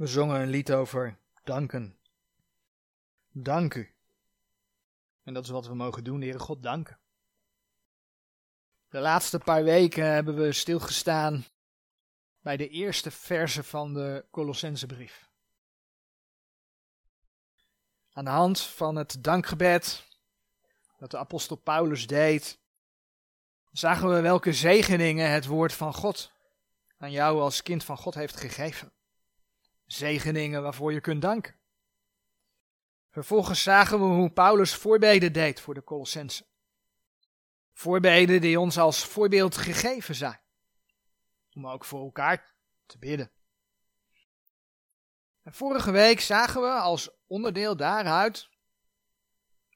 We zongen een lied over danken. Dank u. En dat is wat we mogen doen, Heere God, danken. De laatste paar weken hebben we stilgestaan bij de eerste verse van de Colossensebrief. Aan de hand van het dankgebed dat de apostel Paulus deed, zagen we welke zegeningen het woord van God aan jou als kind van God heeft gegeven. Zegeningen waarvoor je kunt danken. Vervolgens zagen we hoe Paulus voorbeden deed voor de Colossensen. Voorbeden die ons als voorbeeld gegeven zijn. Om ook voor elkaar te bidden. En vorige week zagen we als onderdeel daaruit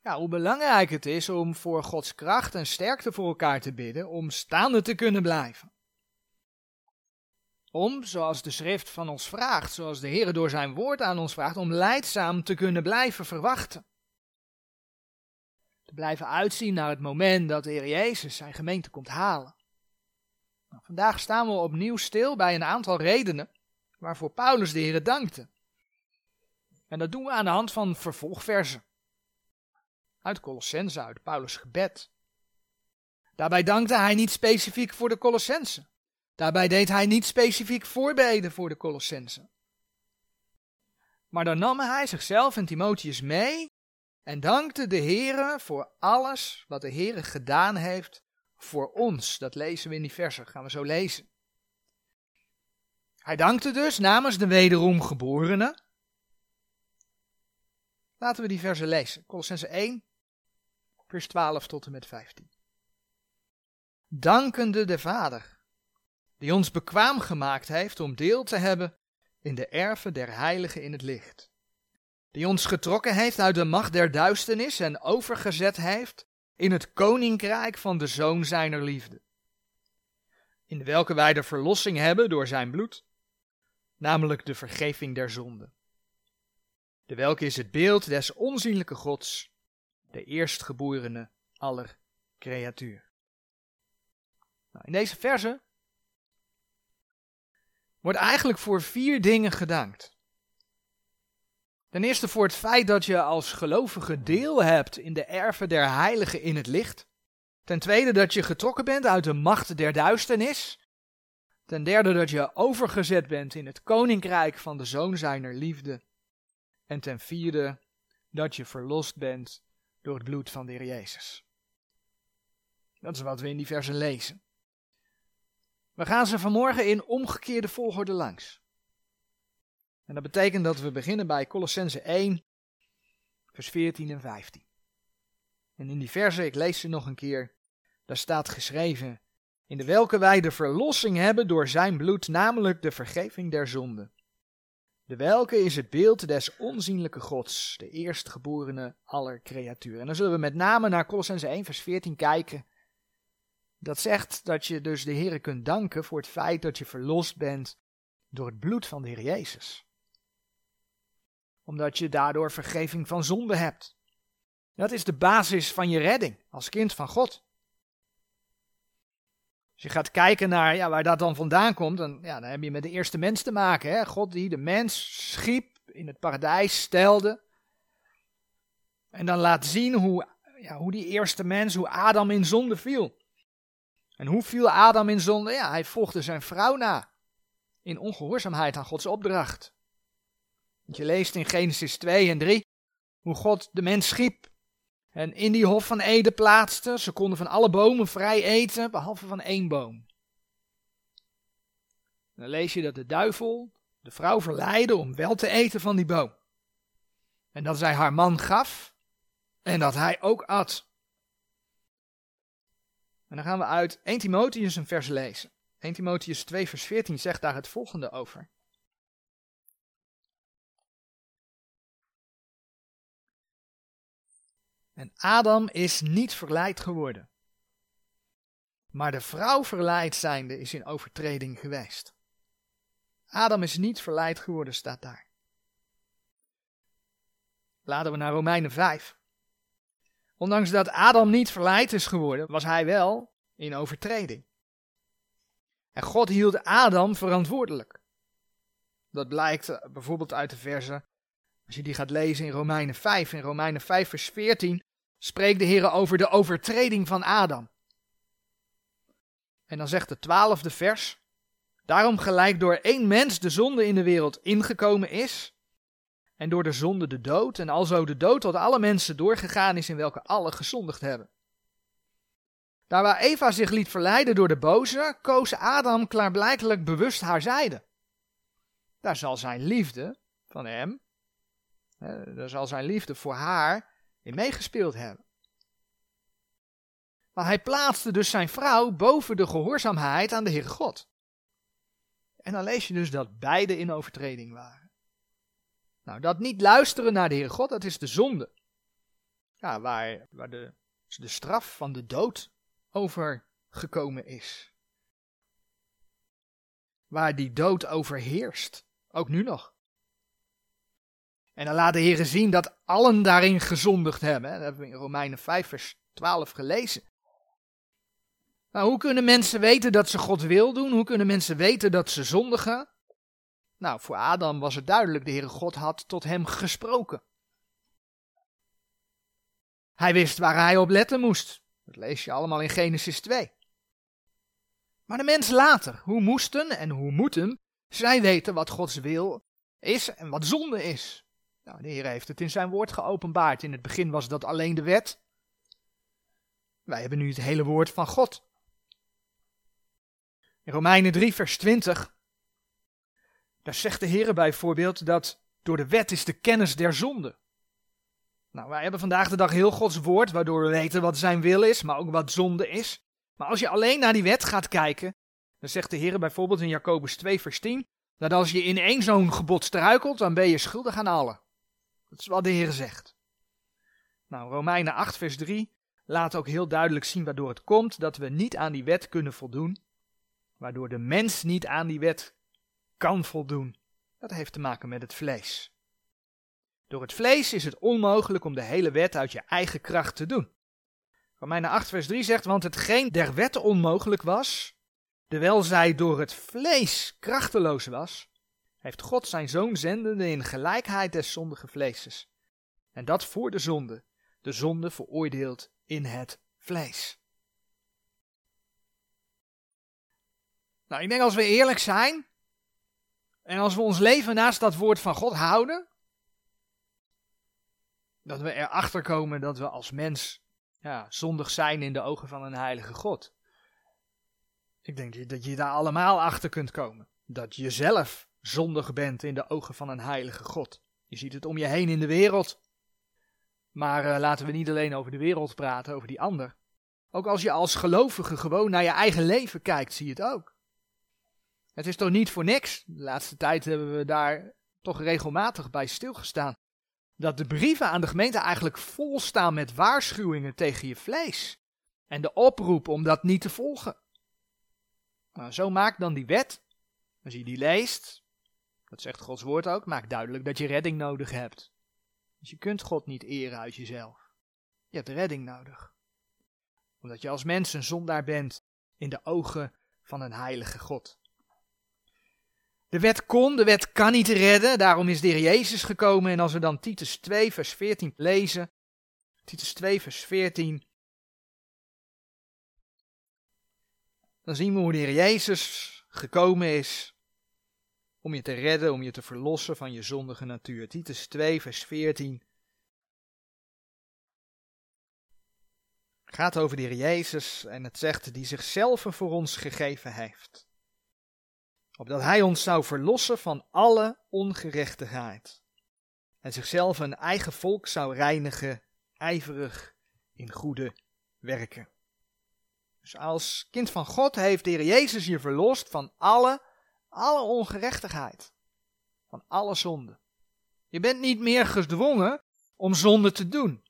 ja, hoe belangrijk het is om voor Gods kracht en sterkte voor elkaar te bidden, om staande te kunnen blijven. Om, zoals de schrift van ons vraagt, zoals de Heer door zijn woord aan ons vraagt, om leidzaam te kunnen blijven verwachten. Te blijven uitzien naar het moment dat de Heer Jezus zijn gemeente komt halen. Nou, vandaag staan we opnieuw stil bij een aantal redenen waarvoor Paulus de Heer dankte. En dat doen we aan de hand van vervolgversen. Uit Colossense, uit Paulus' gebed. Daarbij dankte hij niet specifiek voor de Colossense. Daarbij deed hij niet specifiek voorbeden voor de Colossense. Maar dan nam hij zichzelf en Timotheus mee en dankte de Heere voor alles wat de Heere gedaan heeft voor ons. Dat lezen we in die versen, gaan we zo lezen. Hij dankte dus namens de wederom geborene. Laten we die versen lezen. Colossense 1, vers 12 tot en met 15. Dankende de Vader, die ons bekwaam gemaakt heeft om deel te hebben in de erven der heiligen in het licht. Die ons getrokken heeft uit de macht der duisternis en overgezet heeft in het koninkrijk van de Zoon zijner liefde. In welke wij de verlossing hebben door zijn bloed, namelijk de vergeving der zonden. De welke is het beeld des onzienlijke Gods, de eerstgeborene aller creatuur. Nou, in deze verse wordt eigenlijk voor vier dingen gedankt. Ten eerste voor het feit dat je als gelovige deel hebt in de erven der heiligen in het licht. Ten tweede dat je getrokken bent uit de macht der duisternis. Ten derde dat je overgezet bent in het koninkrijk van de zoon zijner liefde. En ten vierde dat je verlost bent door het bloed van de Heer Jezus. Dat is wat we in die versen lezen. We gaan ze vanmorgen in omgekeerde volgorde langs. En dat betekent dat we beginnen bij Colossense 1, vers 14 en 15. En in die versen, ik lees ze nog een keer, daar staat geschreven, in de welke wij de verlossing hebben door zijn bloed, namelijk de vergeving der zonden. De welke is het beeld des onzienlijke Gods, de eerstgeborene aller creaturen. En dan zullen we met name naar Colossense 1, vers 14 kijken. Dat zegt dat je dus de Heer kunt danken voor het feit dat je verlost bent door het bloed van de Heer Jezus. Omdat je daardoor vergeving van zonde hebt. Dat is de basis van je redding als kind van God. Als je gaat kijken naar ja, waar dat dan vandaan komt, dan, ja, dan heb je met de eerste mens te maken. Hè? God die de mens schiep, in het paradijs stelde. En dan laat zien hoe, ja, hoe die eerste mens, hoe Adam in zonde viel. En hoe viel Adam in zonde? Ja, hij volgde zijn vrouw na. In ongehoorzaamheid aan Gods opdracht. Je leest in Genesis 2 en 3 hoe God de mens schiep. En in die hof van Eden plaatste. Ze konden van alle bomen vrij eten, behalve van één boom. Dan lees je dat de duivel de vrouw verleidde om wel te eten van die boom. En dat zij haar man gaf en dat hij ook at. En dan gaan we uit 1 Timotheus een vers lezen. 1 Timotheus 2 vers 14 zegt daar het volgende over. En Adam is niet verleid geworden. Maar de vrouw verleid zijnde is in overtreding geweest. Adam is niet verleid geworden, staat daar. Laten we naar Romeinen 5. Ondanks dat Adam niet verleid is geworden, was hij wel in overtreding. En God hield Adam verantwoordelijk. Dat blijkt eh, bijvoorbeeld uit de verse, als je die gaat lezen in Romeinen 5. In Romeinen 5 vers 14 spreekt de Heer over de overtreding van Adam. En dan zegt de twaalfde vers, daarom gelijk door één mens de zonde in de wereld ingekomen is, en door de zonde de dood, en alzo de dood tot alle mensen doorgegaan is in welke alle gezondigd hebben. Daar waar Eva zich liet verleiden door de boze, koos Adam klaarblijkelijk bewust haar zijde. Daar zal zijn liefde van hem, daar zal zijn liefde voor haar in meegespeeld hebben. Maar hij plaatste dus zijn vrouw boven de gehoorzaamheid aan de Heere God. En dan lees je dus dat beide in overtreding waren. Nou, dat niet luisteren naar de Heere God, dat is de zonde. Ja, waar, waar de, de straf van de dood over gekomen is. Waar die dood overheerst, ook nu nog. En dan laat de Heer zien dat allen daarin gezondigd hebben. Dat hebben we in Romeinen 5, vers 12 gelezen. Nou, hoe kunnen mensen weten dat ze God wil doen? Hoe kunnen mensen weten dat ze zondigen? Nou, voor Adam was het duidelijk, de Heere God had tot hem gesproken. Hij wist waar hij op letten moest. Dat lees je allemaal in Genesis 2. Maar de mens later, hoe moesten en hoe moeten zij weten wat Gods wil is en wat zonde is? Nou, de Heer heeft het in zijn woord geopenbaard. In het begin was dat alleen de wet. Wij hebben nu het hele woord van God. In Romeinen 3, vers 20, daar zegt de Heer bijvoorbeeld dat door de wet is de kennis der zonde. Nou, wij hebben vandaag de dag heel Gods woord, waardoor we weten wat zijn wil is, maar ook wat zonde is. Maar als je alleen naar die wet gaat kijken, dan zegt de Heer bijvoorbeeld in Jacobus 2, vers 10, dat als je in één zo'n gebod struikelt, dan ben je schuldig aan alle. Dat is wat de Heer zegt. Nou, Romeinen 8, vers 3 laat ook heel duidelijk zien waardoor het komt dat we niet aan die wet kunnen voldoen, waardoor de mens niet aan die wet kan voldoen. Dat heeft te maken met het vlees. Door het vlees is het onmogelijk om de hele wet uit je eigen kracht te doen. Romeinen 8 vers 3 zegt, want hetgeen der wet onmogelijk was, terwijl zij door het vlees krachteloos was, heeft God zijn zoon zendende in gelijkheid des zondige vleeses. En dat voor de zonde, de zonde veroordeeld in het vlees. Nou, ik denk als we eerlijk zijn, en als we ons leven naast dat woord van God houden, dat we erachter komen dat we als mens ja, zondig zijn in de ogen van een heilige God. Ik denk dat je daar allemaal achter kunt komen. Dat je zelf zondig bent in de ogen van een heilige God. Je ziet het om je heen in de wereld. Maar uh, laten we niet alleen over de wereld praten, over die ander. Ook als je als gelovige gewoon naar je eigen leven kijkt, zie je het ook. Het is toch niet voor niks. De laatste tijd hebben we daar toch regelmatig bij stilgestaan dat de brieven aan de gemeente eigenlijk vol staan met waarschuwingen tegen je vlees. En de oproep om dat niet te volgen. Nou, zo maakt dan die wet, als je die leest, dat zegt Gods woord ook, maakt duidelijk dat je redding nodig hebt. Dus je kunt God niet eren uit jezelf. Je hebt redding nodig. Omdat je als mens een zondaar bent in de ogen van een heilige God. De wet kon, de wet kan niet redden, daarom is de Heer Jezus gekomen. En als we dan Titus 2, vers 14 lezen, Titus 2, vers 14, dan zien we hoe de Heer Jezus gekomen is om je te redden, om je te verlossen van je zondige natuur. Titus 2, vers 14. gaat over de Heer Jezus en het zegt die zichzelf voor ons gegeven heeft opdat hij ons zou verlossen van alle ongerechtigheid en zichzelf een eigen volk zou reinigen, ijverig in goede werken. Dus als kind van God heeft de Heer Jezus je verlost van alle, alle ongerechtigheid, van alle zonde. Je bent niet meer gedwongen om zonde te doen.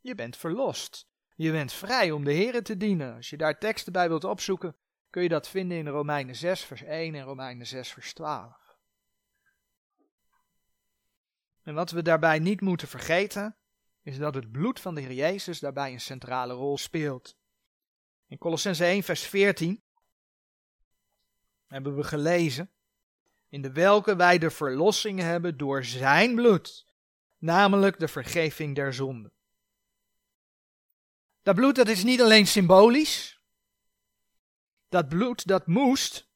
Je bent verlost. Je bent vrij om de Heer te dienen. Als je daar teksten bij wilt opzoeken, kun je dat vinden in Romeinen 6 vers 1 en Romeinen 6 vers 12. En wat we daarbij niet moeten vergeten, is dat het bloed van de Heer Jezus daarbij een centrale rol speelt. In Colossense 1 vers 14 hebben we gelezen, in de welke wij de verlossing hebben door zijn bloed, namelijk de vergeving der zonden. Dat bloed dat is niet alleen symbolisch. Dat bloed dat moest,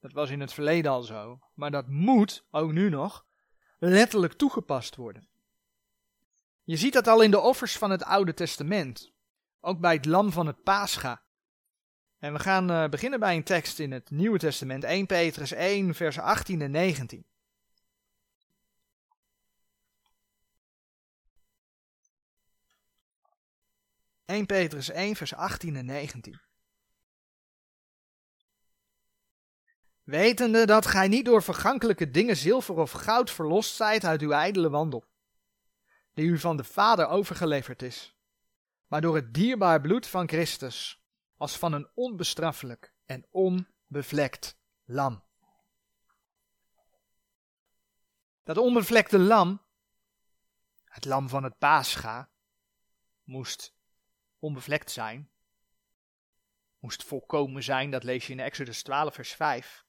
dat was in het verleden al zo, maar dat moet, ook nu nog, letterlijk toegepast worden. Je ziet dat al in de offers van het Oude Testament, ook bij het lam van het Pascha. En we gaan uh, beginnen bij een tekst in het Nieuwe Testament, 1 Petrus 1, vers 18 en 19. 1 Petrus 1, vers 18 en 19. Wetende dat gij niet door vergankelijke dingen zilver of goud verlost zijt uit uw ijdele wandel, die u van de Vader overgeleverd is, maar door het dierbaar bloed van Christus, als van een onbestraffelijk en onbevlekt lam. Dat onbevlekte lam, het lam van het paascha, moest onbevlekt zijn. Moest volkomen zijn, dat lees je in Exodus 12, vers 5.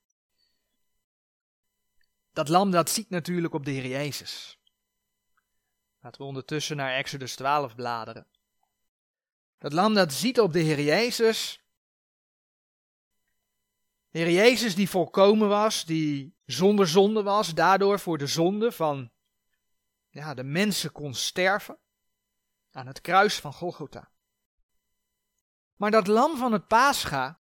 Dat lam dat ziet natuurlijk op de Heer Jezus. Laten we ondertussen naar Exodus 12 bladeren. Dat lam dat ziet op de Heer Jezus. De Heer Jezus die volkomen was, die zonder zonde was, daardoor voor de zonde van ja, de mensen kon sterven aan het kruis van Golgotha. Maar dat lam van het Pascha,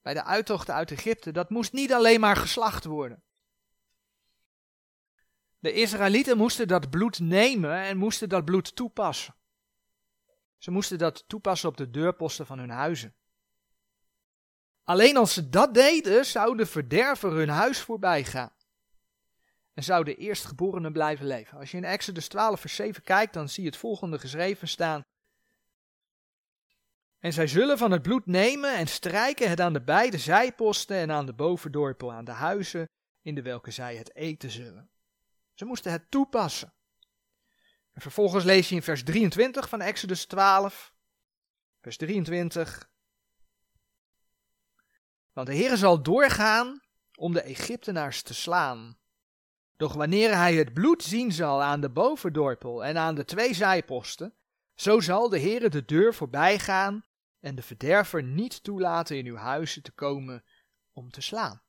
bij de uittocht uit Egypte, dat moest niet alleen maar geslacht worden. De Israëlieten moesten dat bloed nemen en moesten dat bloed toepassen. Ze moesten dat toepassen op de deurposten van hun huizen. Alleen als ze dat deden, zou de verderver hun huis voorbij gaan. En zou de eerstgeborene blijven leven. Als je in Exodus 12, vers 7 kijkt, dan zie je het volgende geschreven staan. En zij zullen van het bloed nemen en strijken het aan de beide zijposten en aan de bovendorpel aan de huizen in de welke zij het eten zullen. Ze moesten het toepassen. En vervolgens lees je in vers 23 van Exodus 12, vers 23. Want de Heer zal doorgaan om de Egyptenaars te slaan. Doch wanneer hij het bloed zien zal aan de bovendorpel en aan de twee zijposten, zo zal de Heer de deur voorbij gaan en de verderver niet toelaten in uw huizen te komen om te slaan.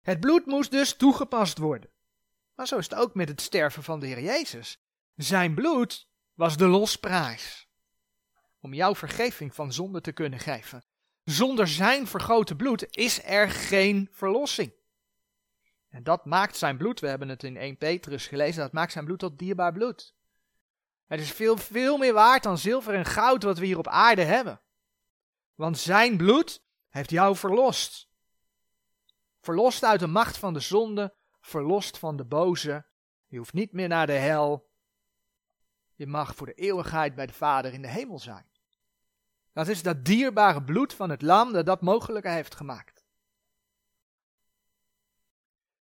Het bloed moest dus toegepast worden. Maar zo is het ook met het sterven van de Heer Jezus. Zijn bloed was de losprijs. Om jouw vergeving van zonde te kunnen geven. Zonder zijn vergoten bloed is er geen verlossing. En dat maakt zijn bloed, we hebben het in 1 Petrus gelezen, dat maakt zijn bloed tot dierbaar bloed. Het is veel, veel meer waard dan zilver en goud wat we hier op aarde hebben. Want zijn bloed heeft jou verlost. Verlost uit de macht van de zonde, verlost van de boze. Je hoeft niet meer naar de hel. Je mag voor de eeuwigheid bij de Vader in de hemel zijn. Dat is dat dierbare bloed van het lam dat dat mogelijk heeft gemaakt.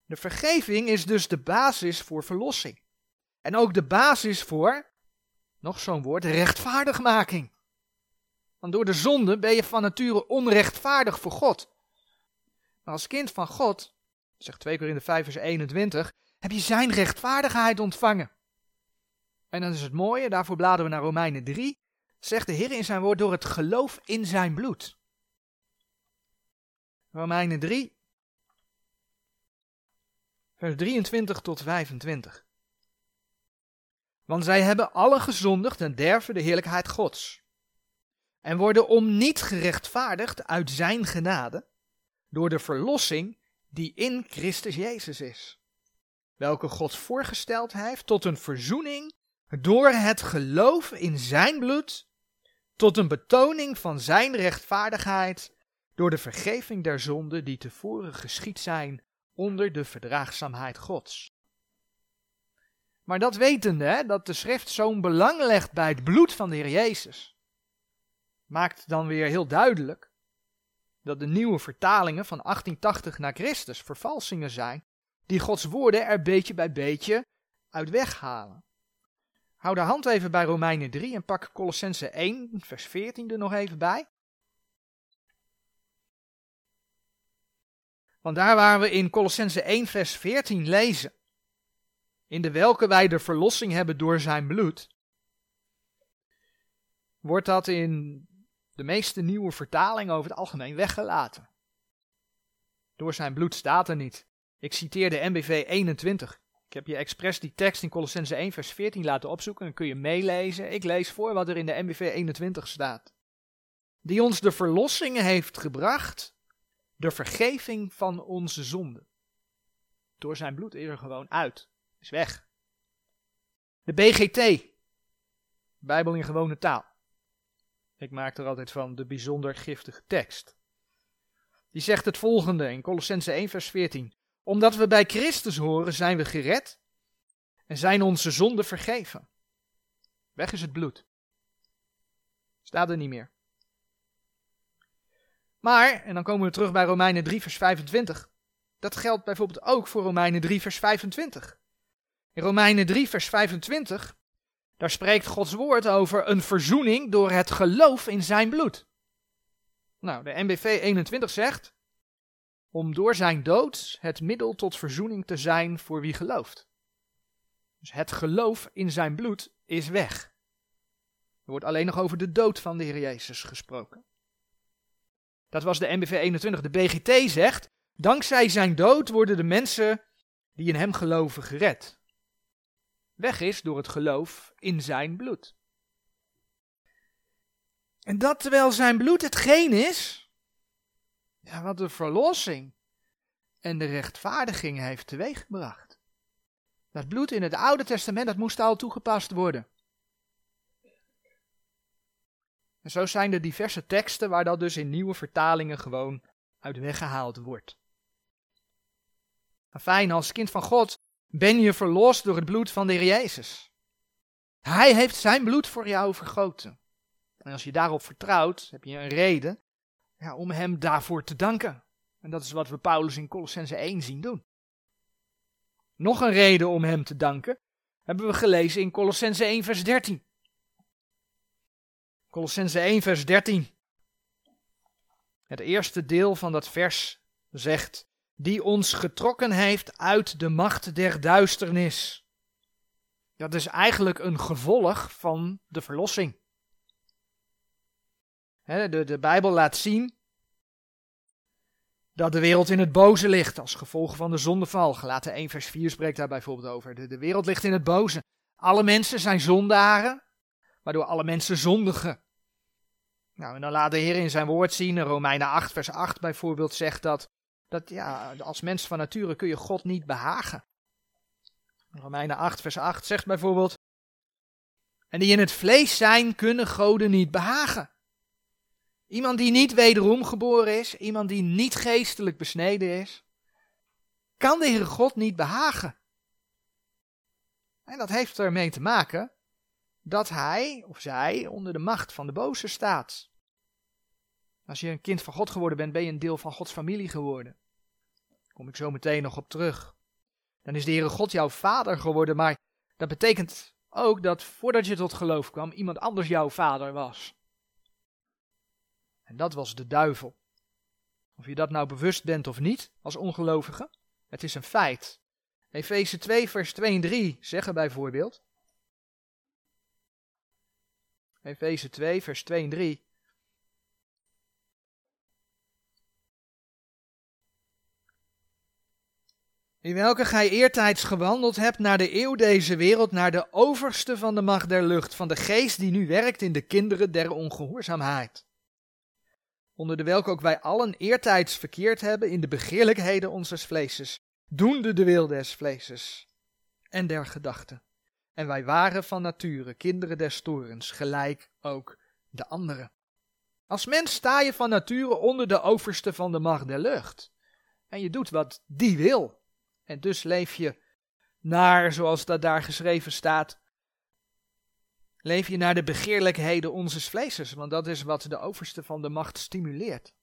De vergeving is dus de basis voor verlossing. En ook de basis voor nog zo'n woord, rechtvaardigmaking. Want door de zonde ben je van nature onrechtvaardig voor God. Maar als kind van God, zegt 2 Korinther 5 vers 21, heb je zijn rechtvaardigheid ontvangen. En dan is het mooie, daarvoor bladeren we naar Romeinen 3, zegt de Heer in zijn woord door het geloof in zijn bloed. Romeinen 3, vers 23 tot 25. Want zij hebben alle gezondigd en derven de heerlijkheid Gods. En worden om niet gerechtvaardigd uit zijn genade, door de verlossing die in Christus Jezus is. Welke God voorgesteld heeft tot een verzoening door het geloof in zijn bloed, tot een betoning van zijn rechtvaardigheid, door de vergeving der zonden die tevoren geschied zijn onder de verdraagzaamheid Gods. Maar dat wetende, hè, dat de schrift zo'n belang legt bij het bloed van de Heer Jezus, maakt dan weer heel duidelijk dat de nieuwe vertalingen van 1880 na Christus vervalsingen zijn, die Gods woorden er beetje bij beetje uit weghalen. Hou de hand even bij Romeinen 3 en pak Colossense 1, vers 14 er nog even bij. Want daar waar we in Colossense 1 vers 14 lezen, in de welke wij de verlossing hebben door zijn bloed, wordt dat in de meeste nieuwe vertalingen over het algemeen weggelaten. Door zijn bloed staat er niet. Ik citeer de MBV 21. Ik heb je expres die tekst in Colossense 1 vers 14 laten opzoeken. Dan kun je meelezen. Ik lees voor wat er in de MBV 21 staat. Die ons de verlossing heeft gebracht. De vergeving van onze zonden. Door zijn bloed is er gewoon uit. Is weg. De BGT. Bijbel in gewone taal. Ik maak er altijd van de bijzonder giftige tekst. Die zegt het volgende in Colossense 1 vers 14. Omdat we bij Christus horen zijn we gered en zijn onze zonden vergeven. Weg is het bloed. Staat er niet meer. Maar, en dan komen we terug bij Romeinen 3 vers 25. Dat geldt bijvoorbeeld ook voor Romeinen 3 vers 25. In Romeinen 3 vers 25 daar spreekt Gods woord over een verzoening door het geloof in zijn bloed. Nou, de NBV 21 zegt, om door zijn dood het middel tot verzoening te zijn voor wie gelooft. Dus het geloof in zijn bloed is weg. Er wordt alleen nog over de dood van de Heer Jezus gesproken. Dat was de NBV 21. De BGT zegt, dankzij zijn dood worden de mensen die in hem geloven gered weg is door het geloof in zijn bloed. En dat terwijl zijn bloed hetgeen is, ja, wat de verlossing en de rechtvaardiging heeft teweeggebracht. Dat bloed in het Oude Testament, dat moest al toegepast worden. En zo zijn er diverse teksten waar dat dus in nieuwe vertalingen gewoon uit weggehaald wordt. fijn, als kind van God ben je verlost door het bloed van de Heer Jezus. Hij heeft zijn bloed voor jou vergoten. En als je daarop vertrouwt, heb je een reden ja, om hem daarvoor te danken. En dat is wat we Paulus in Colossense 1 zien doen. Nog een reden om hem te danken hebben we gelezen in Colossense 1 vers 13. Colossense 1 vers 13. Het eerste deel van dat vers zegt: die ons getrokken heeft uit de macht der duisternis. Dat is eigenlijk een gevolg van de verlossing. de, de Bijbel laat zien dat de wereld in het boze ligt als gevolg van de zondeval. Gelaten 1 vers 4 spreekt daar bijvoorbeeld over. De, de wereld ligt in het boze. Alle mensen zijn zondaren, waardoor alle mensen zondigen. Nou, en dan laat de Heer in zijn woord zien, in Romeinen 8 vers 8 bijvoorbeeld, zegt dat dat ja, als mens van nature kun je God niet behagen. Romeinen 8, vers 8 zegt bijvoorbeeld: En die in het vlees zijn, kunnen goden niet behagen. Iemand die niet wederom geboren is, iemand die niet geestelijk besneden is, kan de Heere God niet behagen. En dat heeft ermee te maken dat hij of zij onder de macht van de boze staat. Als je een kind van God geworden bent, ben je een deel van Gods familie geworden. Daar kom ik zo meteen nog op terug. Dan is de Heere God jouw vader geworden, maar dat betekent ook dat voordat je tot geloof kwam, iemand anders jouw vader was. En dat was de duivel. Of je dat nou bewust bent of niet, als ongelovige, het is een feit. Efeze 2, vers 2 en 3 zeggen bijvoorbeeld. Efeze 2, vers 2 en 3. In welke gij eertijds gewandeld hebt naar de eeuw deze wereld, naar de overste van de macht der lucht, van de geest die nu werkt in de kinderen der ongehoorzaamheid. Onder de welke ook wij allen eertijds verkeerd hebben in de begeerlijkheden onzes vleeses, doende de wil des vleeses en der gedachten. En wij waren van nature kinderen des torens, gelijk ook de anderen. Als mens sta je van nature onder de overste van de macht der lucht. En je doet wat die wil. En dus leef je naar, zoals dat daar geschreven staat, leef je naar de begeerlijkheden onzes vleeses, want dat is wat de overste van de macht stimuleert.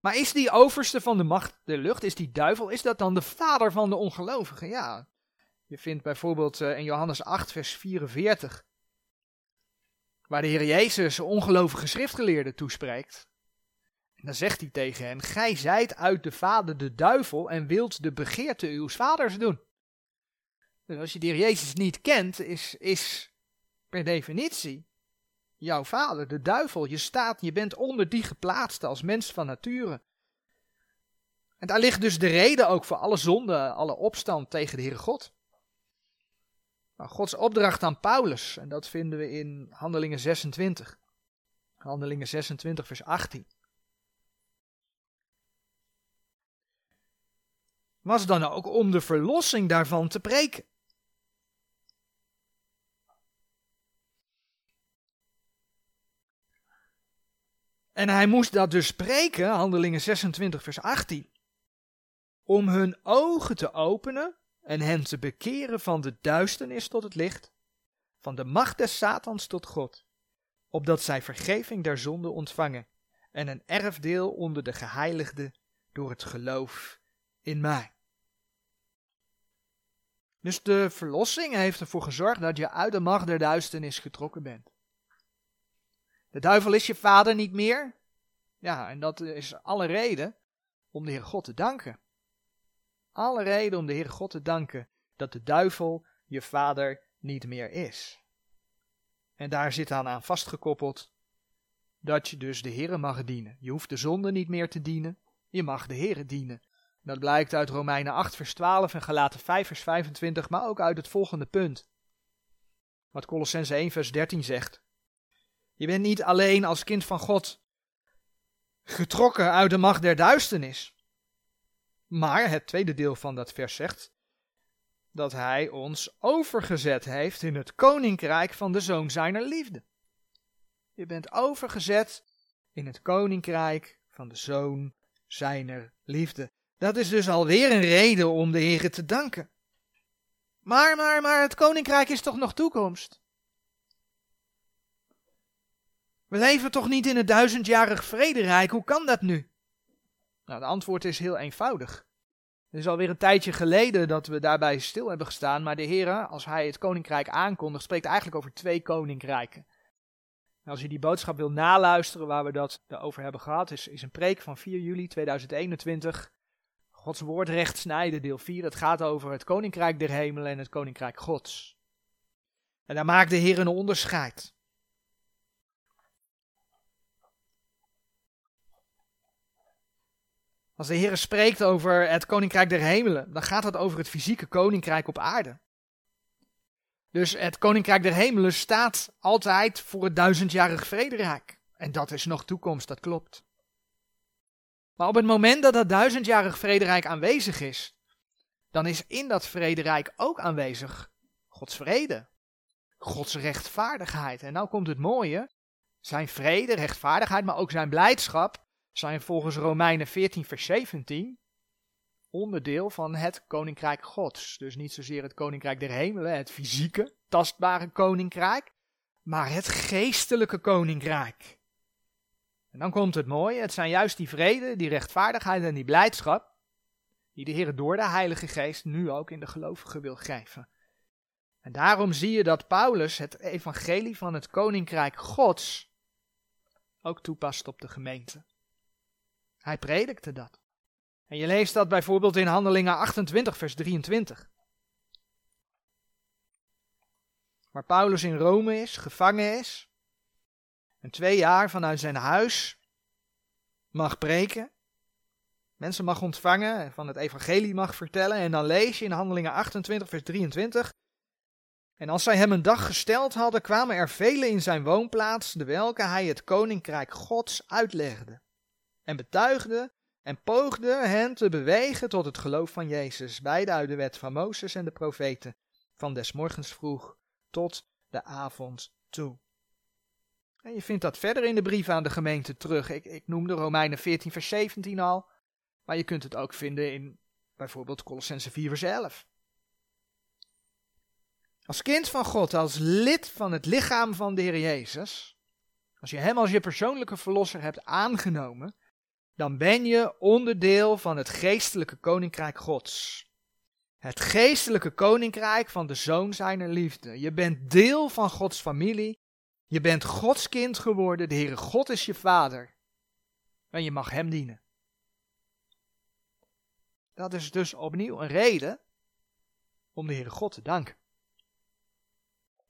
Maar is die overste van de macht de lucht, is die duivel, is dat dan de vader van de ongelovigen? Ja, je vindt bijvoorbeeld eh, in Johannes 8, vers 44, waar de Heer Jezus ongelovige schriftgeleerden toespreekt. Dan zegt hij tegen hen: Gij zijt uit de vader de duivel en wilt de begeerte uw vaders doen. Dus als je de Jezus niet kent, is, is per definitie jouw vader de duivel. Je staat, je bent onder die geplaatst als mens van nature. En daar ligt dus de reden ook voor alle zonde, alle opstand tegen de Heere God. Nou, Gods opdracht aan Paulus, en dat vinden we in Handelingen 26. Handelingen 26, vers 18. Was dan ook om de verlossing daarvan te preken. En hij moest dat dus spreken, Handelingen 26, vers 18, om hun ogen te openen en hen te bekeren van de duisternis tot het licht, van de macht des Satans tot God, opdat zij vergeving der zonde ontvangen en een erfdeel onder de geheiligden door het geloof in mij. Dus de verlossing heeft ervoor gezorgd dat je uit de macht der duisternis getrokken bent. De duivel is je vader niet meer. Ja, en dat is alle reden om de Heer God te danken. Alle reden om de Heer God te danken dat de duivel je vader niet meer is. En daar zit aan aan vastgekoppeld dat je dus de Heer mag dienen. Je hoeft de zonde niet meer te dienen, je mag de Heer dienen. Dat blijkt uit Romeinen 8 vers 12 en Galaten 5 vers 25, maar ook uit het volgende punt. Wat Colossense 1 vers 13 zegt. Je bent niet alleen als kind van God getrokken uit de macht der duisternis. Maar het tweede deel van dat vers zegt dat hij ons overgezet heeft in het koninkrijk van de zoon zijner liefde. Je bent overgezet in het koninkrijk van de zoon zijner liefde. Dat is dus alweer een reden om de Heer te danken. Maar, maar, maar, het koninkrijk is toch nog toekomst? We leven toch niet in het duizendjarig vrederijk? Hoe kan dat nu? Nou, het antwoord is heel eenvoudig. Het is alweer een tijdje geleden dat we daarbij stil hebben gestaan, maar de Heer, als hij het koninkrijk aankondigt, spreekt eigenlijk over twee koninkrijken. als je die boodschap wil naluisteren waar we dat over hebben gehad, is, is een preek van 4 juli 2021. Gods woord recht snijden, deel 4. Het gaat over het koninkrijk der hemelen en het koninkrijk Gods. En daar maakt de Heer een onderscheid. Als de Heer spreekt over het koninkrijk der hemelen, dan gaat het over het fysieke koninkrijk op aarde. Dus het koninkrijk der hemelen staat altijd voor het duizendjarig vrederijk. En dat is nog toekomst, dat klopt. Maar op het moment dat dat duizendjarig vrederijk aanwezig is, dan is in dat vrederijk ook aanwezig Gods vrede, Gods rechtvaardigheid. En nou komt het mooie, zijn vrede, rechtvaardigheid, maar ook zijn blijdschap zijn volgens Romeinen 14, vers 17 onderdeel van het koninkrijk Gods. Dus niet zozeer het koninkrijk der hemelen, het fysieke, tastbare koninkrijk, maar het geestelijke koninkrijk. En dan komt het mooie, het zijn juist die vrede, die rechtvaardigheid en die blijdschap, die de Heer door de Heilige Geest nu ook in de gelovigen wil geven. En daarom zie je dat Paulus het evangelie van het koninkrijk Gods ook toepast op de gemeente. Hij predikte dat. En je leest dat bijvoorbeeld in Handelingen 28, vers 23. Waar Paulus in Rome is, gevangen is, en twee jaar vanuit zijn huis mag preken, mensen mag ontvangen, van het evangelie mag vertellen, en dan lees je in Handelingen 28, vers 23. En als zij hem een dag gesteld hadden, kwamen er velen in zijn woonplaats, de welke hij het koninkrijk Gods uitlegde. En betuigde en poogde hen te bewegen tot het geloof van Jezus, beide uit de wet van Mozes en de profeten, van des morgens vroeg tot de avond toe. En je vindt dat verder in de brief aan de gemeente terug. Ik, ik noemde Romeinen 14 vers 17 al, maar je kunt het ook vinden in bijvoorbeeld Colossense 4 vers 11. Als kind van God, als lid van het lichaam van de Heer Jezus, als je Hem als je persoonlijke verlosser hebt aangenomen, dan ben je onderdeel van het geestelijke koninkrijk Gods. Het geestelijke koninkrijk van de zoon zijner liefde. Je bent deel van Gods familie. Je bent Gods kind geworden. De Heere God is je vader. En je mag Hem dienen. Dat is dus opnieuw een reden om de Heere God te danken.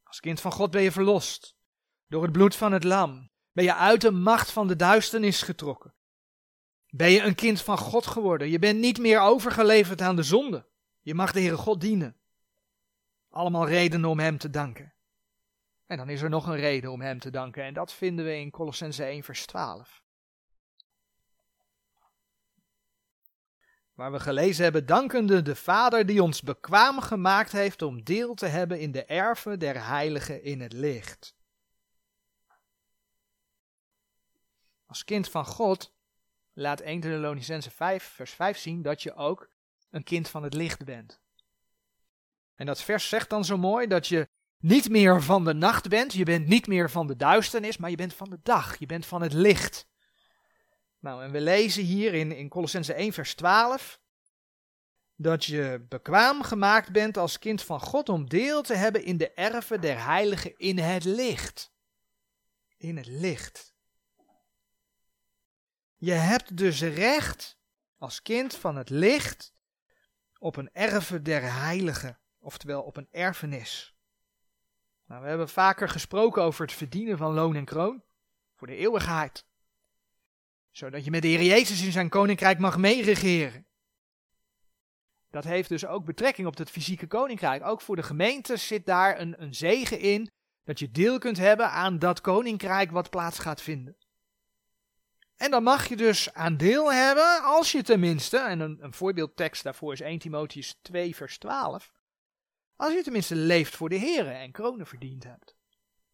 Als kind van God ben je verlost. Door het bloed van het lam. Ben je uit de macht van de duisternis getrokken. Ben je een kind van God geworden. Je bent niet meer overgeleverd aan de zonde. Je mag de Heere God dienen. Allemaal redenen om Hem te danken. Dan is er nog een reden om Hem te danken. En dat vinden we in Colossense 1 vers 12. Waar we gelezen hebben, dankende de Vader die ons bekwaam gemaakt heeft om deel te hebben in de erven der heiligen in het licht. Als kind van God laat 1 Thessalonicense 5 vers 5 zien dat je ook een kind van het licht bent. En dat vers zegt dan zo mooi dat je niet meer van de nacht bent, je bent niet meer van de duisternis, maar je bent van de dag, je bent van het licht. Nou, en we lezen hier in, in Colossense 1 vers 12 dat je bekwaam gemaakt bent als kind van God om deel te hebben in de erven der heiligen in het licht. In het licht. Je hebt dus recht als kind van het licht op een erven der heiligen, oftewel op een erfenis. Nou, we hebben vaker gesproken over het verdienen van loon en kroon voor de eeuwigheid zodat je met de Heer Jezus in zijn koninkrijk mag meeregeren. Dat heeft dus ook betrekking op het fysieke koninkrijk. Ook voor de gemeente zit daar een, een zegen in dat je deel kunt hebben aan dat koninkrijk wat plaats gaat vinden. En dan mag je dus aan deel hebben als je tenminste, en een, een voorbeeldtekst daarvoor is 1 Timotheus 2 vers 12, als je tenminste leeft voor de Heer en kronen verdiend hebt.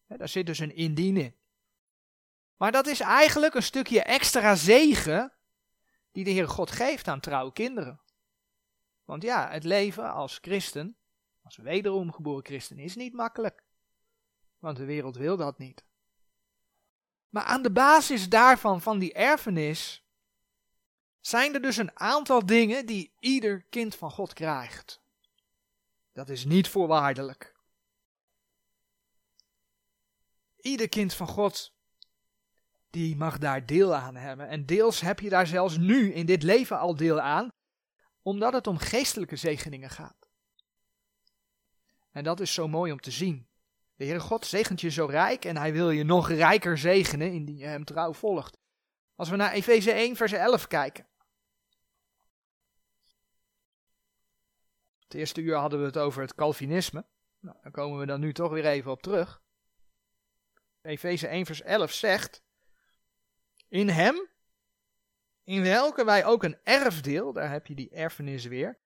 daar zit dus een indien in. Maar dat is eigenlijk een stukje extra zegen die de Heer God geeft aan trouwe kinderen. Want ja, het leven als christen, als wederom geboren christen, is niet makkelijk. Want de wereld wil dat niet. Maar aan de basis daarvan, van die erfenis, zijn er dus een aantal dingen die ieder kind van God krijgt. Dat is niet voorwaardelijk. Ieder kind van God die mag daar deel aan hebben. En deels heb je daar zelfs nu in dit leven al deel aan, omdat het om geestelijke zegeningen gaat. En dat is zo mooi om te zien. De Heere God zegent je zo rijk en hij wil je nog rijker zegenen indien je hem trouw volgt. Als we naar Efeze 1 vers 11 kijken. Het eerste uur hadden we het over het Calvinisme. Nou, daar komen we dan nu toch weer even op terug. Efeze 1 vers 11 zegt, in hem, in welke wij ook een erfdeel, daar heb je die erfenis weer,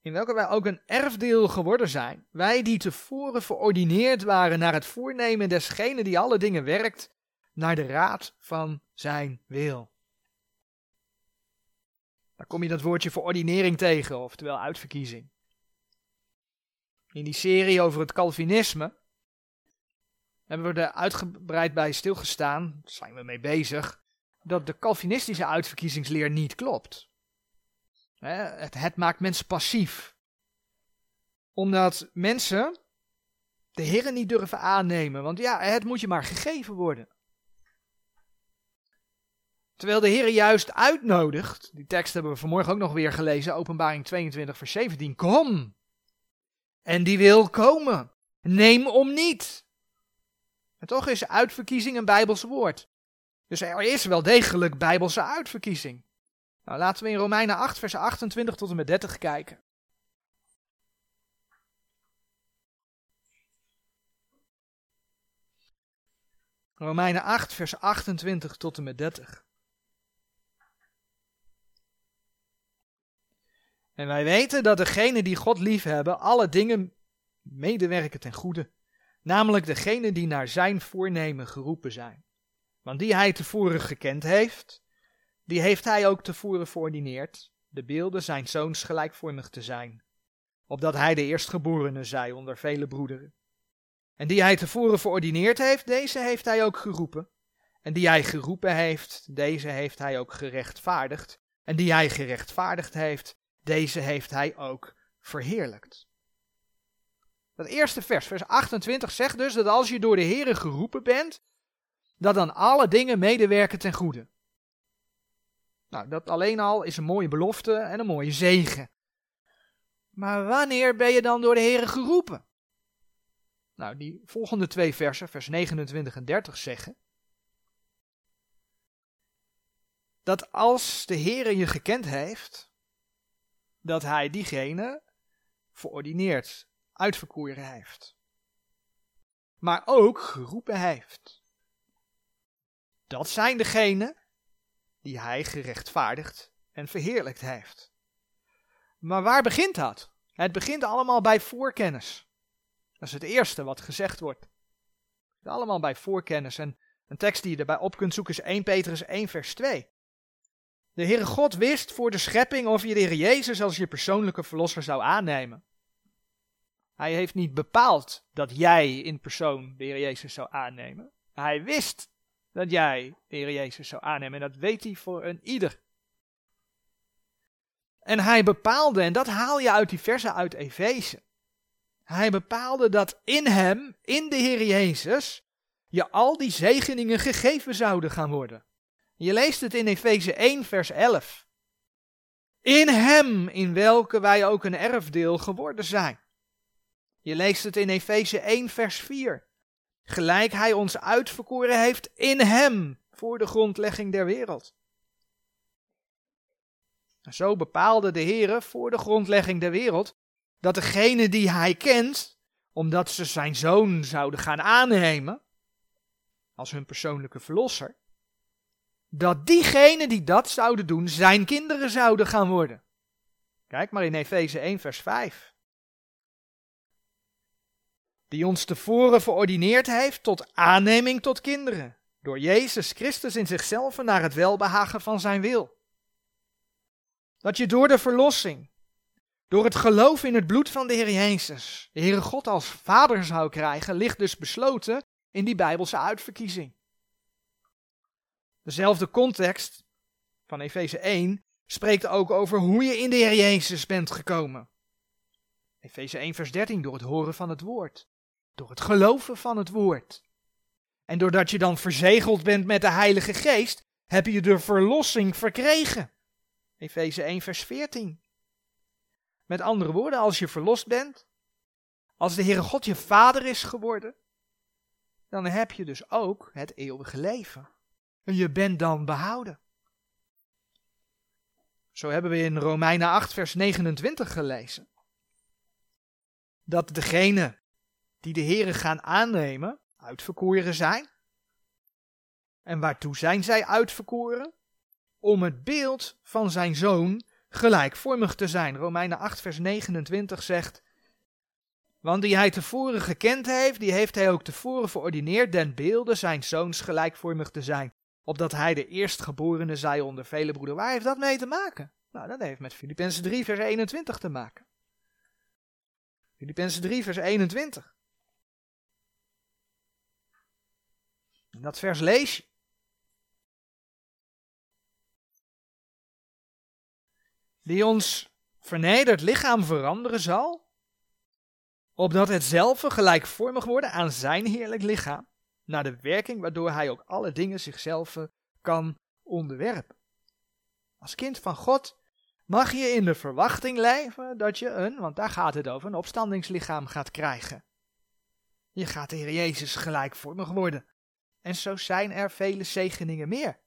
in welke wij ook een erfdeel geworden zijn. Wij die tevoren verordineerd waren naar het voornemen desgene die alle dingen werkt, naar de raad van zijn wil. Daar kom je dat woordje verordinering tegen, oftewel uitverkiezing. In die serie over het Calvinisme hebben we er uitgebreid bij stilgestaan, daar zijn we mee bezig, dat de Calvinistische uitverkiezingsleer niet klopt. Het, het maakt mensen passief. Omdat mensen de Heer niet durven aannemen. Want ja, het moet je maar gegeven worden. Terwijl de Heer juist uitnodigt, die tekst hebben we vanmorgen ook nog weer gelezen, openbaring 22 vers 17, kom. En die wil komen. Neem om niet. En toch is uitverkiezing een Bijbels woord. Dus er is wel degelijk bijbelse uitverkiezing. Nou, laten we in Romeinen 8, vers 28 tot en met 30 kijken. Romeinen 8, vers 28 tot en met 30. En wij weten dat degenen die God liefhebben, alle dingen medewerken ten goede. Namelijk degenen die naar zijn voornemen geroepen zijn. Want die hij tevoren gekend heeft, die heeft hij ook tevoren verordineerd, de beelden zijn zoons gelijkvormig te zijn, opdat hij de eerstgeborene zij onder vele broederen. En die hij tevoren verordineerd heeft, deze heeft hij ook geroepen. En die hij geroepen heeft, deze heeft hij ook gerechtvaardigd. En die hij gerechtvaardigd heeft, deze heeft hij ook verheerlijkt. Dat eerste vers, vers 28, zegt dus dat als je door de Here geroepen bent, dat dan alle dingen medewerken ten goede. Nou, dat alleen al is een mooie belofte en een mooie zegen. Maar wanneer ben je dan door de Heer geroepen? Nou, die volgende twee versen, vers 29 en 30 zeggen. Dat als de Heer je gekend heeft, dat hij diegene verordineerd, uitverkoren heeft. Maar ook geroepen heeft. Dat zijn degenen die hij gerechtvaardigd en verheerlijkt heeft. Maar waar begint dat? Het begint allemaal bij voorkennis. Dat is het eerste wat gezegd wordt. Allemaal bij voorkennis. En een tekst die je erbij op kunt zoeken is 1 Petrus 1 vers 2. De Heere God wist voor de schepping of je de Heer Jezus als je persoonlijke verlosser zou aannemen. Hij heeft niet bepaald dat jij in persoon de Heer Jezus zou aannemen. Hij wist dat jij de Heer Jezus zou aannemen. En dat weet hij voor een ieder. En hij bepaalde, en dat haal je uit die versen uit Efeze. Hij bepaalde dat in hem, in de Heer Jezus, je al die zegeningen gegeven zouden gaan worden. Je leest het in Efeze 1, vers 11. In hem, in welke wij ook een erfdeel geworden zijn. Je leest het in Efeze 1, vers 4. Gelijk hij ons uitverkoren heeft in hem voor de grondlegging der wereld. Zo bepaalde de Heere voor de grondlegging der wereld dat degene die hij kent, omdat ze zijn zoon zouden gaan aannemen als hun persoonlijke verlosser, dat diegenen die dat zouden doen zijn kinderen zouden gaan worden. Kijk maar in Efeze 1 vers 5 die ons tevoren verordineerd heeft tot aanneming tot kinderen, door Jezus Christus in zichzelf naar het welbehagen van zijn wil. Dat je door de verlossing, door het geloof in het bloed van de Heer Jezus, de Heere God als vader zou krijgen, ligt dus besloten in die Bijbelse uitverkiezing. Dezelfde context van Efeze 1 spreekt ook over hoe je in de Heer Jezus bent gekomen. Efeze 1 vers 13 door het horen van het woord. Door het geloven van het woord. En doordat je dan verzegeld bent met de Heilige Geest, heb je de verlossing verkregen. Efeze 1, vers 14. Met andere woorden, als je verlost bent, als de Heere God je vader is geworden, dan heb je dus ook het eeuwige leven. En je bent dan behouden. Zo hebben we in Romeinen 8, vers 29 gelezen. Dat degene die de heren gaan aannemen, uitverkoren zijn. En waartoe zijn zij uitverkoren? Om het beeld van zijn zoon gelijkvormig te zijn. Romeinen 8, vers 29 zegt. Want die hij tevoren gekend heeft, die heeft hij ook tevoren verordineerd den beelde zijn zoons gelijkvormig te zijn. Opdat hij de eerstgeborene zij onder vele broederen. Waar heeft dat mee te maken? Nou, dat heeft met Filippenzen 3, vers 21 te maken. Filippenzen 3, vers 21. Dat vers lees je. Die ons vernederd lichaam veranderen zal, opdat het zelf gelijkvormig worden aan zijn heerlijk lichaam, naar de werking waardoor hij ook alle dingen zichzelf kan onderwerpen. Als kind van God mag je in de verwachting leven dat je een, want daar gaat het over, een opstandingslichaam gaat krijgen. Je gaat de Heer Jezus gelijkvormig worden. En zo zijn er vele zegeningen meer.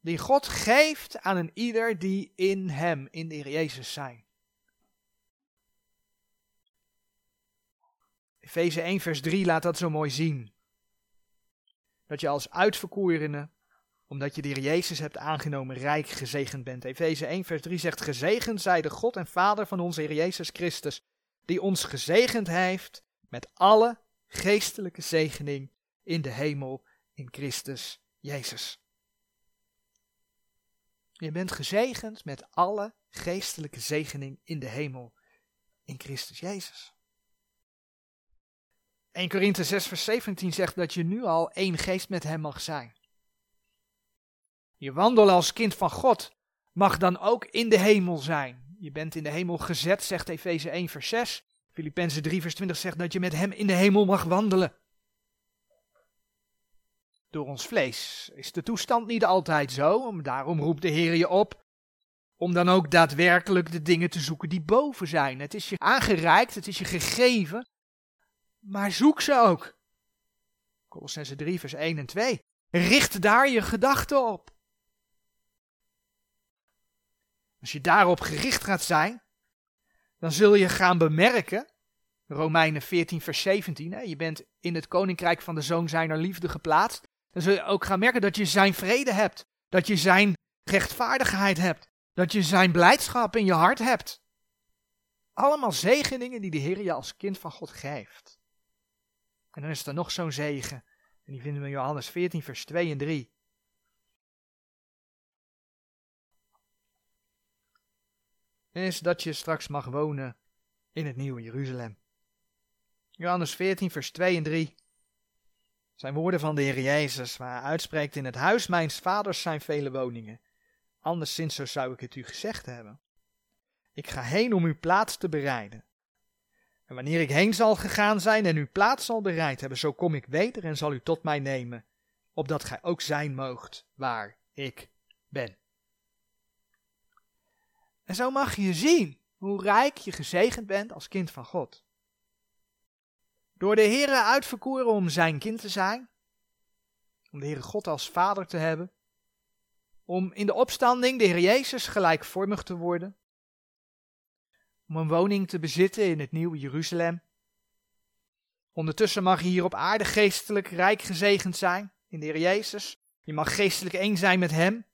Die God geeft aan een ieder die in hem, in de Heer Jezus zijn. Efeze 1 vers 3 laat dat zo mooi zien. Dat je als uitverkorene, omdat je de Jezus hebt aangenomen, rijk gezegend bent. Efeze 1 vers 3 zegt, gezegend zij de God en Vader van onze Heer Jezus Christus, die ons gezegend heeft met alle geestelijke zegening in de hemel in Christus Jezus. Je bent gezegend met alle geestelijke zegening in de hemel in Christus Jezus. 1 Korinthe 6 vers 17 zegt dat je nu al één geest met hem mag zijn. Je wandelen als kind van God mag dan ook in de hemel zijn. Je bent in de hemel gezet, zegt Efeze 1 vers 6. Filippenzen 3 vers 20 zegt dat je met hem in de hemel mag wandelen. door ons vlees is de toestand niet altijd zo. Daarom roept de Heer je op om dan ook daadwerkelijk de dingen te zoeken die boven zijn. Het is je aangereikt, het is je gegeven, maar zoek ze ook. Colossense 3, vers 1 en 2. Richt daar je gedachten op. Als je daarop gericht gaat zijn, dan zul je gaan bemerken, Romeinen 14, vers 17, hè, je bent in het koninkrijk van de zoon zijner liefde geplaatst, dan zul je ook gaan merken dat je zijn vrede hebt, dat je zijn rechtvaardigheid hebt, dat je zijn blijdschap in je hart hebt. Allemaal zegeningen die de Heer je als kind van God geeft. En dan is er nog zo'n zegen, en die vinden we in Johannes 14, vers 2 en 3. Is dat je straks mag wonen in het nieuwe Jeruzalem. Johannes 14, vers 2 en 3 zijn woorden van de Heer Jezus, waar hij uitspreekt: In het huis mijns vaders zijn vele woningen. Anderszins zo zou ik het u gezegd hebben. Ik ga heen om uw plaats te bereiden. Wanneer ik heen zal gegaan zijn en uw plaats zal bereid hebben, zo kom ik weder en zal u tot mij nemen, opdat gij ook zijn moogt waar ik ben. En zo mag je zien hoe rijk je gezegend bent als kind van God. Door de Heere uitverkoren om zijn kind te zijn, om de Heere God als vader te hebben, om in de opstanding de Heer Jezus gelijkvormig te worden, om een woning te bezitten in het nieuwe Jeruzalem. Ondertussen mag je hier op aarde geestelijk rijk gezegend zijn in de Heer Jezus. Je mag geestelijk één zijn met Hem.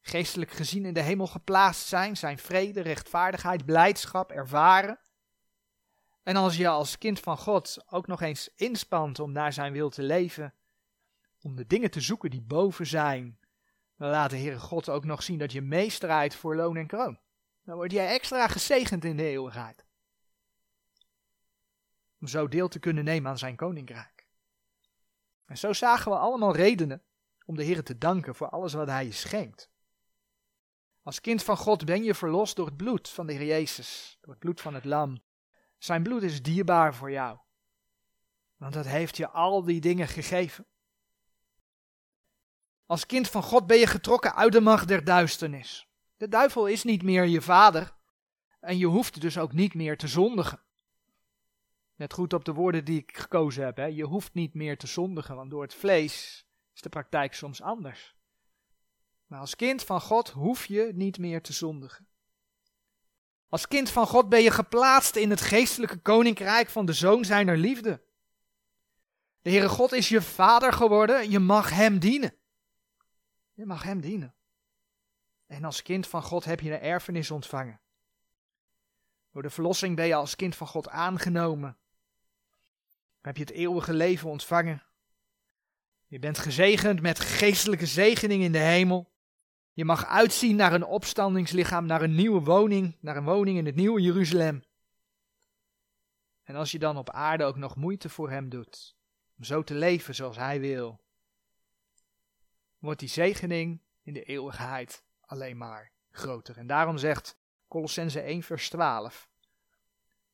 Geestelijk gezien in de hemel geplaatst zijn, zijn vrede, rechtvaardigheid, blijdschap ervaren. En als je als kind van God ook nog eens inspant om naar zijn wil te leven, om de dingen te zoeken die boven zijn, dan laat de Heere God ook nog zien dat je meestrijdt voor loon en kroon. Dan word jij extra gezegend in de eeuwigheid. Om zo deel te kunnen nemen aan zijn koninkrijk. En zo zagen we allemaal redenen om de Heer te danken voor alles wat hij je schenkt. Als kind van God ben je verlost door het bloed van de Heer Jezus, door het bloed van het lam. Zijn bloed is dierbaar voor jou. Want dat heeft je al die dingen gegeven. Als kind van God ben je getrokken uit de macht der duisternis. De duivel is niet meer je vader en je hoeft dus ook niet meer te zondigen. Net goed op de woorden die ik gekozen heb. Hè. Je hoeft niet meer te zondigen, want door het vlees is de praktijk soms anders. Maar als kind van God hoef je niet meer te zondigen. Als kind van God ben je geplaatst in het geestelijke koninkrijk van de zoon zijner liefde. De Heere God is je vader geworden, je mag hem dienen. Je mag hem dienen. En als kind van God heb je een erfenis ontvangen. Door de verlossing ben je als kind van God aangenomen. Heb je het eeuwige leven ontvangen. Je bent gezegend met geestelijke zegening in de hemel. Je mag uitzien naar een opstandingslichaam, naar een nieuwe woning, naar een woning in het nieuwe Jeruzalem. En als je dan op aarde ook nog moeite voor hem doet, om zo te leven zoals hij wil, wordt die zegening in de eeuwigheid alleen maar groter. En daarom zegt Colossense 1 vers 12,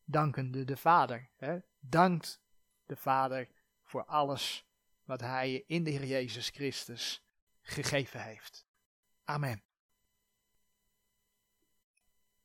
dankende de Vader, hè? dankt de Vader voor alles wat hij in de Heer Jezus Christus gegeven heeft. Amen.